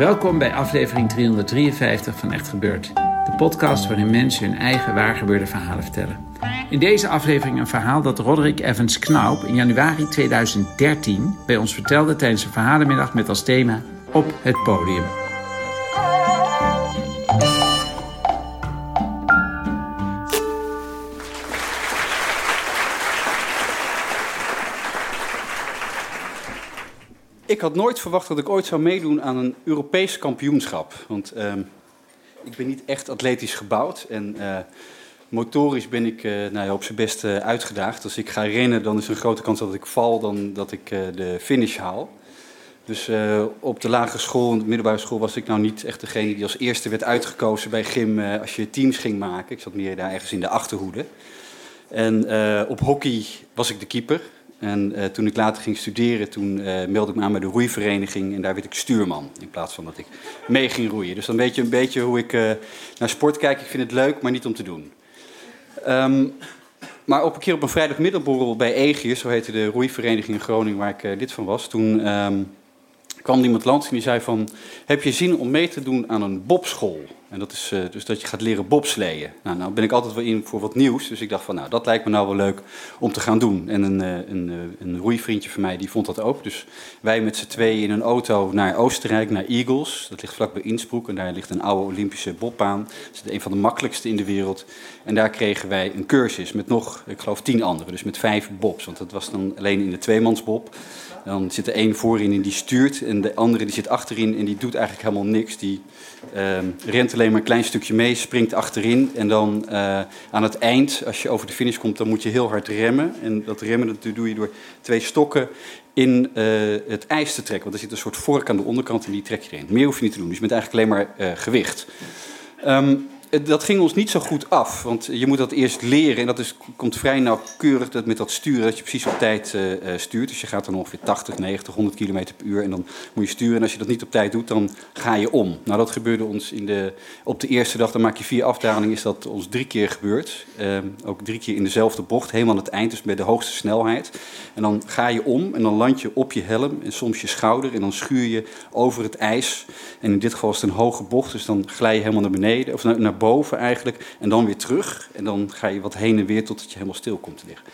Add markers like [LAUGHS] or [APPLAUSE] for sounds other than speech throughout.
Welkom bij aflevering 353 van Echt Gebeurd. De podcast waarin mensen hun eigen waargebeurde verhalen vertellen. In deze aflevering een verhaal dat Roderick Evans Knaup in januari 2013 bij ons vertelde tijdens een verhalenmiddag met als thema Op het podium. Ik had nooit verwacht dat ik ooit zou meedoen aan een Europees kampioenschap. Want uh, ik ben niet echt atletisch gebouwd. En uh, motorisch ben ik uh, nou ja, op zijn best uitgedaagd. Als ik ga rennen, dan is er een grote kans dat ik val dan dat ik de finish haal. Dus op de lagere school en de middelbare school was ik nou niet echt degene die als eerste werd uitgekozen bij gym als je teams ging maken. Ik zat meer daar ergens in de achterhoede. En op hockey was ik de keeper. En uh, toen ik later ging studeren, toen uh, meldde ik me aan bij de roeivereniging en daar werd ik stuurman. In plaats van dat ik mee ging roeien. Dus dan weet je een beetje hoe ik uh, naar sport kijk. Ik vind het leuk, maar niet om te doen. Um, maar op een keer op een vrijdagmiddagborrel bij Egius, zo heette de roeivereniging in Groningen waar ik lid van was. Toen um, kwam iemand langs en die zei van, heb je zin om mee te doen aan een bobschool? En dat is uh, dus dat je gaat leren bobsleeën. Nou, nou ben ik altijd wel in voor wat nieuws. Dus ik dacht van, nou, dat lijkt me nou wel leuk om te gaan doen. En een, uh, een, uh, een roeivriendje van mij, die vond dat ook. Dus wij met z'n tweeën in een auto naar Oostenrijk, naar Eagles. Dat ligt vlakbij Innsbruck. En daar ligt een oude Olympische bobbaan. Dat is een van de makkelijkste in de wereld. En daar kregen wij een cursus met nog, ik geloof, tien anderen. Dus met vijf bobs. Want dat was dan alleen in de tweemansbob. Dan zit er één voorin en die stuurt. En de andere die zit achterin en die doet eigenlijk helemaal niks. Die uh, rent alleen maar een klein stukje mee, springt achterin. En dan uh, aan het eind, als je over de finish komt, dan moet je heel hard remmen. En dat remmen dat doe je door twee stokken in uh, het ijs te trekken. Want er zit een soort vork aan de onderkant en die trek je erin. Meer hoef je niet te doen. Dus je bent eigenlijk alleen maar uh, gewicht. Um, dat ging ons niet zo goed af, want je moet dat eerst leren. En dat is, komt vrij nauwkeurig dat met dat sturen, dat je precies op tijd uh, stuurt. Dus je gaat dan ongeveer 80, 90, 100 km per uur en dan moet je sturen. En als je dat niet op tijd doet, dan ga je om. Nou, dat gebeurde ons in de, op de eerste dag, dan maak je vier afdalingen, is dat ons drie keer gebeurd. Ook drie keer in dezelfde bocht, helemaal aan het eind, dus met de hoogste snelheid. En dan ga je om en dan land je op je helm en soms je schouder. En dan schuur je over het ijs. En in dit geval is het een hoge bocht, dus dan glij je helemaal naar beneden, of naar, naar boven eigenlijk. En dan weer terug. En dan ga je wat heen en weer totdat je helemaal stil komt te liggen.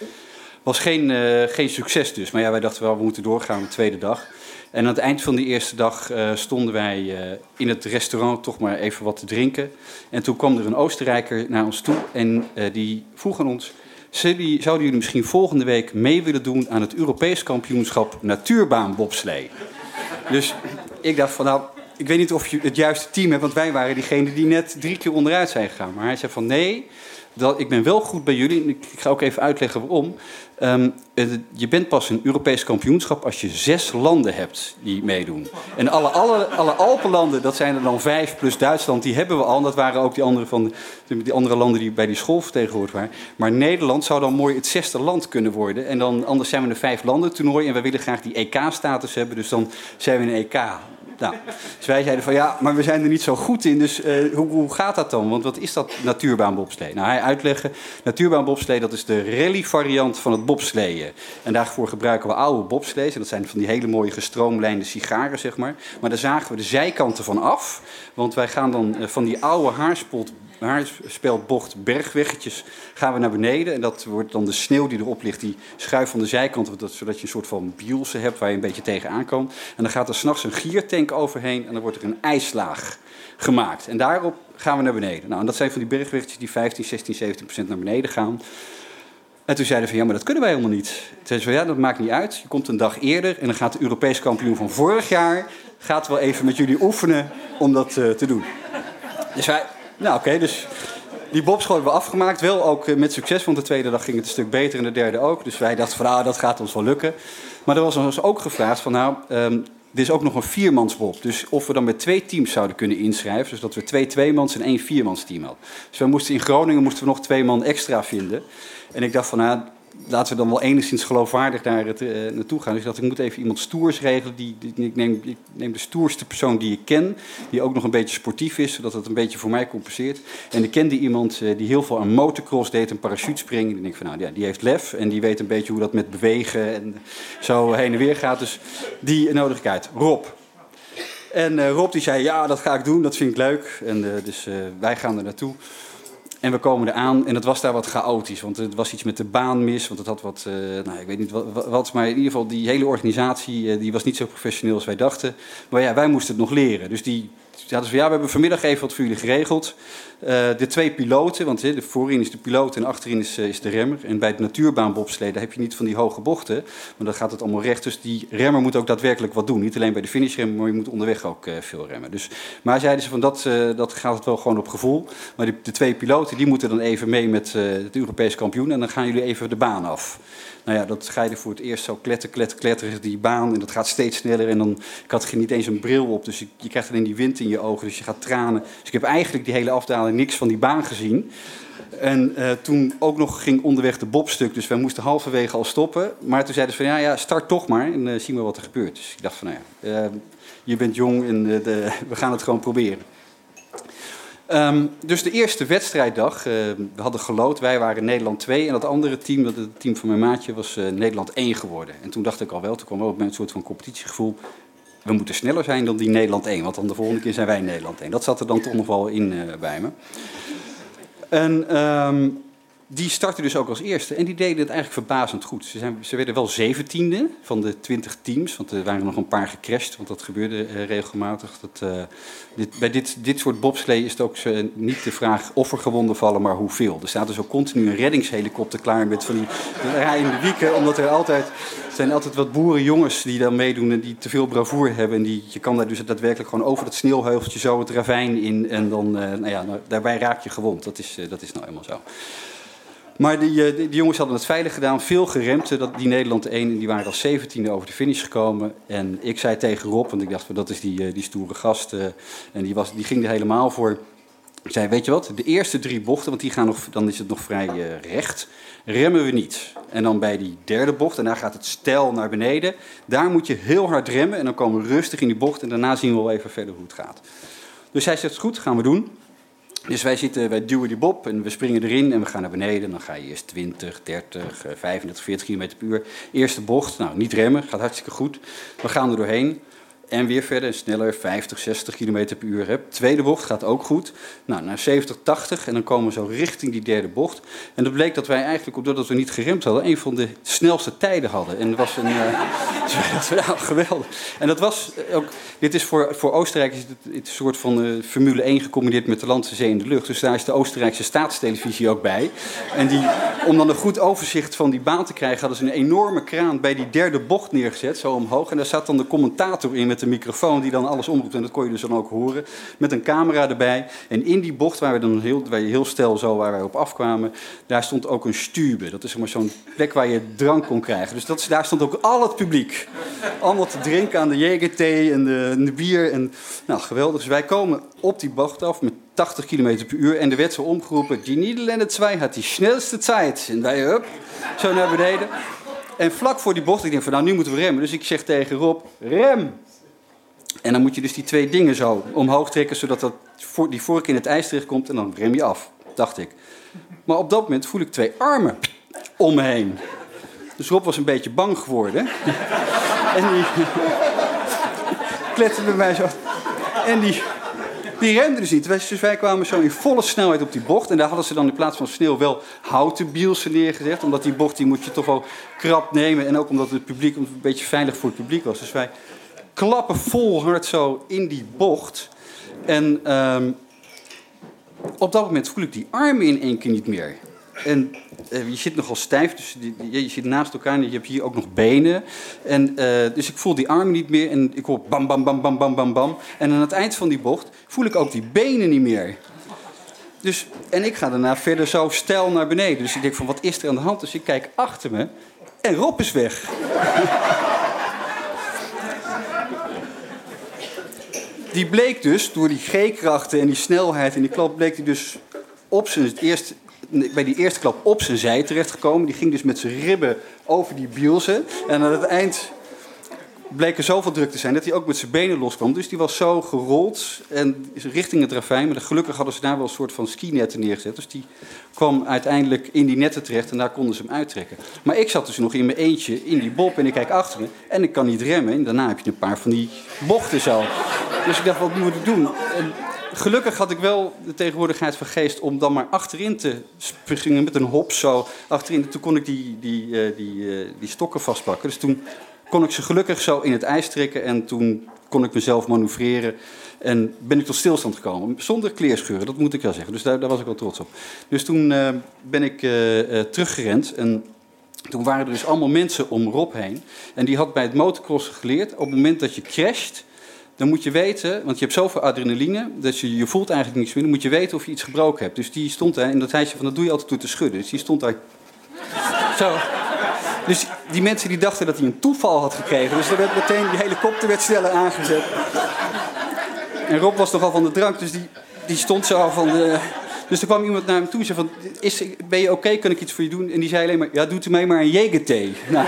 Was geen, uh, geen succes dus. Maar ja, wij dachten wel, we moeten doorgaan de tweede dag. En aan het eind van de eerste dag uh, stonden wij uh, in het restaurant toch maar even wat te drinken. En toen kwam er een Oostenrijker naar ons toe en die vroeg aan ons... Zouden jullie misschien volgende week mee willen doen aan het Europees kampioenschap natuurbaanbobslee? Dus ik dacht van nou, ik weet niet of je het juiste team hebt, want wij waren diegene die net drie keer onderuit zijn gegaan. Maar hij zei van nee, dat, ik ben wel goed bij jullie. Ik, ga ook even uitleggen waarom. Um, je bent pas een Europees kampioenschap als je zes landen hebt die meedoen. En alle, alle, alle Alpenlanden, dat zijn er dan vijf plus Duitsland, die hebben we al. En dat waren ook die andere, van, die andere landen die bij die school vertegenwoordigd waren. Maar Nederland zou dan mooi het zesde land kunnen worden. En dan, anders zijn we een vijf landen toernooi en we willen graag die EK-status hebben. Dus dan zijn we een EK. Nou, dus wij zeiden van ja, maar we zijn er niet zo goed in, dus uh, hoe, hoe, gaat dat dan? Want wat is dat natuurbaanbobslee? Nou, hij uitleggen, natuurbaanbobslee dat is de rally variant van het bobsleeën. En daarvoor gebruiken we oude bobslees, en dat zijn van die hele mooie gestroomlijnde sigaren, zeg maar. Maar daar zagen we de zijkanten van af, want wij gaan dan uh, van die oude haarspot haarspelbocht bergweggetjes gaan we naar beneden. En dat wordt dan de sneeuw die erop ligt, die schuift van de zijkant, zodat je een soort van bielse hebt waar je een beetje tegenaan kan. En dan gaat er s'nachts een giertank overheen en dan wordt er een ijslaag gemaakt. En daarop gaan we naar beneden. Nou, en dat zijn van die bergweggetjes die 15, 16, 17 procent naar beneden gaan. En toen zeiden van ja, maar dat kunnen wij helemaal niet. Toen zeiden ze ja, dat maakt niet uit. Je komt een dag eerder en dan gaat de Europees kampioen van vorig jaar... gaat wel even met jullie oefenen om dat uh, te doen. Dus wij, nou oké, dus die bobschool hebben we afgemaakt. Wel ook met succes, want de tweede dag ging het een stuk beter en de derde ook. Dus wij dachten van, nou, dat gaat ons wel lukken. Maar er was ons ook gevraagd van, nou, um, er is ook nog een viermansbob. Dus of we dan met twee teams zouden kunnen inschrijven. Dus dat we twee tweemans en één viermansteam hadden. Dus we moesten in Groningen moesten we nog twee man extra vinden. En ik dacht van, nou, laten we dan wel enigszins geloofwaardig daar het, uh, naartoe gaan. Dus dacht, ik moet even iemand stoers regelen. Die, die, ik, neem, ik neem de stoerste persoon die ik ken. Die ook nog een beetje sportief is, zodat het een beetje voor mij compenseert. En ik kende iemand uh, die heel veel aan motocross deed, een parachutespringen. En ik denk van, nou ja, die heeft lef. En die weet een beetje hoe dat met bewegen en zo heen en weer gaat. Dus die nodig ik uit. Rob. En uh, Rob die zei, ja, dat ga ik doen, dat vind ik leuk. En dus wij gaan er naartoe. En we komen eraan en het was daar wat chaotisch. Want het was iets met de baan mis. Want het had wat, uh, nou, ik weet niet wat, wat, Maar in ieder geval, die hele organisatie uh, die was niet zo professioneel als wij dachten. Maar ja, wij moesten het nog leren. Dus die hadden ze ja, we hebben vanmiddag even wat voor jullie geregeld. Uh, de twee piloten, want de voorin is de piloot en achterin is, is de remmer. En bij het natuurbaanbobsleden heb je niet van die hoge bochten. Maar dan gaat het allemaal recht. Dus die remmer moet ook daadwerkelijk wat doen. Niet alleen bij de finishremmer, maar je moet onderweg ook uh, veel remmen. Dus, maar zeiden ze van dat, dat gaat het wel gewoon op gevoel. Maar de, de twee piloten die moeten dan even mee met het Europese kampioen. En dan gaan jullie even de baan af. Nou ja, dat er voor het eerst zo kletter, kletter, kletteren, die baan. En dat gaat steeds sneller. En dan, ik had niet eens een bril op, dus je, je krijgt alleen die wind in je ogen. Dus je gaat tranen. Dus ik heb eigenlijk die hele afdaling niks van die baan gezien. En uh, toen ook nog ging onderweg de bobstuk, dus wij moesten halverwege al stoppen. Maar toen zeiden ze van ja, ja start toch maar en uh, zien we wat er gebeurt. Dus ik dacht van nou ja, uh, je bent jong en de, [LAUGHS] we gaan het gewoon proberen. Um, dus de eerste wedstrijddag, uh, we hadden gelood, wij waren Nederland 2 en dat andere team, dat het team van mijn maatje, was uh, Nederland 1 geworden. En toen dacht ik al wel, toen kwam wel op een soort van competitiegevoel, we moeten sneller zijn dan die Nederland 1, want dan de volgende keer zijn wij Nederland 1. Dat zat er dan toch nog wel in uh, bij me. En um, die startte dus ook als eerste. En die deden het eigenlijk verbazend goed. Ze, zijn, ze werden wel zeventiende van de twintig teams. Want er waren nog een paar gecrashed, want dat gebeurde uh, regelmatig. Dat, uh, dit, bij dit, dit soort bobslee is het ook uh, niet de vraag of er gewonden vallen, maar hoeveel. Er staat dus ook continu een reddingshelikopter klaar met van die rijdende wieken. Omdat er altijd, zijn altijd wat boerenjongens die dan meedoen en die te veel bravoer hebben. En die, je kan daar dus daadwerkelijk gewoon over dat sneeuwheuveltje zo het ravijn in. En dan, nou ja, nou, daarbij raak je gewond. Dat is, dat is nou eenmaal zo. Maar die, die, die, jongens hadden het veilig gedaan, veel geremd. Dat, die Nederland 1, en die waren als 17e over de finish gekomen. En ik zei tegen Rob, want ik dacht, dat is die, die stoere gast. Uh, en die, was, die ging er helemaal voor. Ik zei, weet je wat, de eerste drie bochten, want die gaan nog, dan is het nog vrij recht, remmen we niet. En dan bij die derde bocht, en daar gaat het stijl naar beneden. Daar moet je heel hard remmen en dan komen we rustig in die bocht. En daarna zien we wel even verder hoe het gaat. Dus hij zegt, goed, gaan we doen. Dus wij, zitten, wij duwen die bob en we springen erin en we gaan naar beneden. Dan ga je eerst 20, 30, 35, 40 km per uur. Eerste bocht, nou niet remmen, gaat hartstikke goed. We gaan er doorheen. En weer verder, sneller, 50, 60 km per uur. Tweede bocht gaat ook goed. Nou, naar 70, 80 en dan komen we zo richting die derde bocht. En dat bleek dat wij eigenlijk, doordat we niet geremd hadden, een van de snelste tijden hadden. En dat was een, uh, [LAUGHS] dat was, geweldig. En dat was ook, dit is voor, voor Oostenrijk is het, een soort van uh, Formule 1 gecombineerd met de landse zee in de lucht. Dus daar is de Oostenrijkse staatstelevisie ook bij. En die, om dan een goed overzicht van die baan te krijgen, hadden ze een enorme kraan bij die derde bocht neergezet, zo omhoog. En daar zat dan de commentator in met een microfoon die dan alles omroept. En dat kon je dus dan ook horen. Met een camera erbij. En in die bocht waar we dan heel, waar je heel stel zo waar wij op afkwamen, daar stond ook een stube. Dat is maar zo'n plek waar je drank kon krijgen. Dus dat, daar stond ook al het publiek. Allemaal te drinken aan de jegerthee en de, en de bier. En, nou, geweldig. Dus wij komen op die bocht af met 80 km per uur. En er werd zo omgeroepen, die Nederlander 2 had die snelste tijd. En wij, hup, zo naar beneden. En vlak voor die bocht, ik denk van nou, nu moeten we remmen. Dus ik zeg tegen Rob, rem! En dan moet je dus die twee dingen zo omhoog trekken, zodat dat, die vork in het ijs terechtkomt en dan rem je af, dacht ik. Maar op dat moment voel ik twee armen om me heen. Dus Rob was een beetje bang geworden. en die [LAUGHS] kletterde bij mij zo. En die, die remde dus niet. Dus wij kwamen zo in volle snelheid op die bocht. En daar hadden ze dan in plaats van sneeuw wel houten bielsen neergezet. Omdat die bocht die moet je toch wel krap nemen. En ook omdat het publiek een beetje veilig voor het publiek was. Dus wij klappen vol hard zo in die bocht. En um, op dat moment voel ik die armen in één keer niet meer. En uh, je zit nogal stijf, dus je zit naast elkaar en je hebt hier ook nog benen. En, uh, dus ik voel die armen niet meer en ik hoor bam, bam, bam, bam, bam, bam, bam. En aan het eind van die bocht voel ik ook die benen niet meer. Dus, en ik ga daarna verder zo stijl naar beneden. Dus ik denk van, wat is er aan de hand? Dus ik kijk achter me en Rob is weg. Die bleek dus, door die G-krachten en die snelheid en die klap... bleek hij dus op zijn, het eerste, bij die eerste klap op zijn zij terechtgekomen. Die ging dus met zijn ribben over die bielsen. En aan het eind bleek er zoveel druk te zijn dat hij ook met zijn benen loskwam. Dus die was zo gerold en richting het ravijn. Maar gelukkig hadden ze daar wel een soort van skinetten neergezet. Dus die kwam uiteindelijk in die netten terecht en daar konden ze hem uittrekken. Maar ik zat dus nog in mijn eentje in die bob en ik kijk achter me en ik kan niet remmen. En daarna heb je een paar van die bochten zo. Dus ik dacht, wat moet ik doen? En gelukkig had ik wel de tegenwoordigheid van geest om dan maar achterin te springen met een hop zo achterin. Toen kon ik die, die, uh, die, uh, die stokken vastpakken. Dus toen kon ik ze gelukkig zo in het ijs trekken en toen kon ik mezelf manoeuvreren. En ben ik tot stilstand gekomen. Zonder kleerscheuren, dat moet ik wel zeggen. Dus daar, daar was ik wel trots op. Dus toen uh, ben ik uh, uh, teruggerend. En toen waren er dus allemaal mensen om Rob heen. En die had bij het motocrossen geleerd... op het moment dat je crasht... dan moet je weten... want je hebt zoveel adrenaline... dat je, je voelt eigenlijk niks meer... dan moet je weten of je iets gebroken hebt. Dus die stond daar... en dat ze van... dat doe je altijd door te schudden. Dus die stond daar... Zo... Dus die mensen die dachten dat hij een toeval had gekregen. Dus er werd meteen, die helikopter werd sneller aangezet. En Rob was nogal van de drank, dus die, die stond zo van de... Dus er kwam iemand naar hem toe en zei van, is, ben je oké, kan ik iets voor je doen? En die zei alleen maar, ja, doet u mij maar een jegerthee. [LAUGHS] Nou.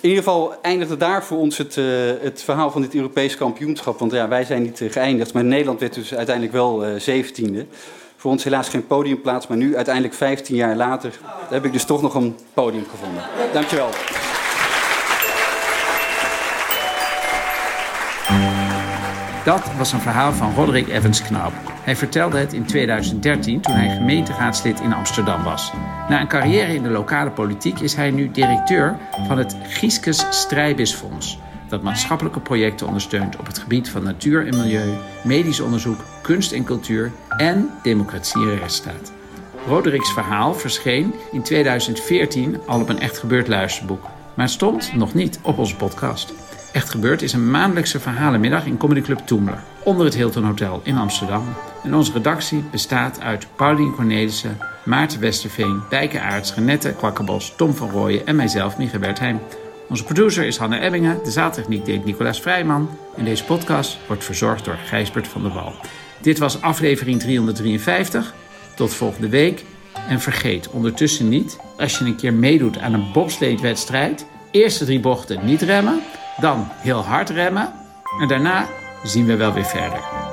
In ieder geval eindigde daar voor ons het, uh, het verhaal van dit Europees kampioenschap. Want ja, wij zijn niet uh, geëindigd, maar Nederland werd dus uiteindelijk wel uh, zeventiende. Voor ons helaas geen podiumplaats, maar nu uiteindelijk 15 jaar later heb ik dus toch nog een podium gevonden. Dankjewel. Dat was een verhaal van Roderick Evans Knaup. Hij vertelde het in 2013 toen hij gemeenteraadslid in Amsterdam was. Na een carrière in de lokale politiek is hij nu directeur van het Gieskes Strijbisfonds dat maatschappelijke projecten ondersteunt op het gebied van natuur en milieu, medisch onderzoek, kunst en cultuur en democratie en rechtsstaat. Rodericks verhaal verscheen in 2014 al op een Echt Gebeurd luisterboek, maar stond nog niet op onze podcast. Echt Gebeurd is een maandelijkse verhalenmiddag in Comedy Club Toemler, onder het Hilton Hotel in Amsterdam. En onze redactie bestaat uit Paulien Cornelissen, Maarten Westerveen, Bijke Aarts, Renette Kwakkerbos, Tom van Rooyen en mijzelf, Michael Bertheim. Onze producer is Hanne Ebbingen, de zaaltechniek deed Nicolaas Vrijman en deze podcast wordt verzorgd door Gijsbert van der Wal. Dit was aflevering 353. Tot volgende week. En vergeet ondertussen niet, als je een keer meedoet aan een bobsleedwedstrijd, eerste drie bochten niet remmen, dan heel hard remmen en daarna zien we wel weer verder.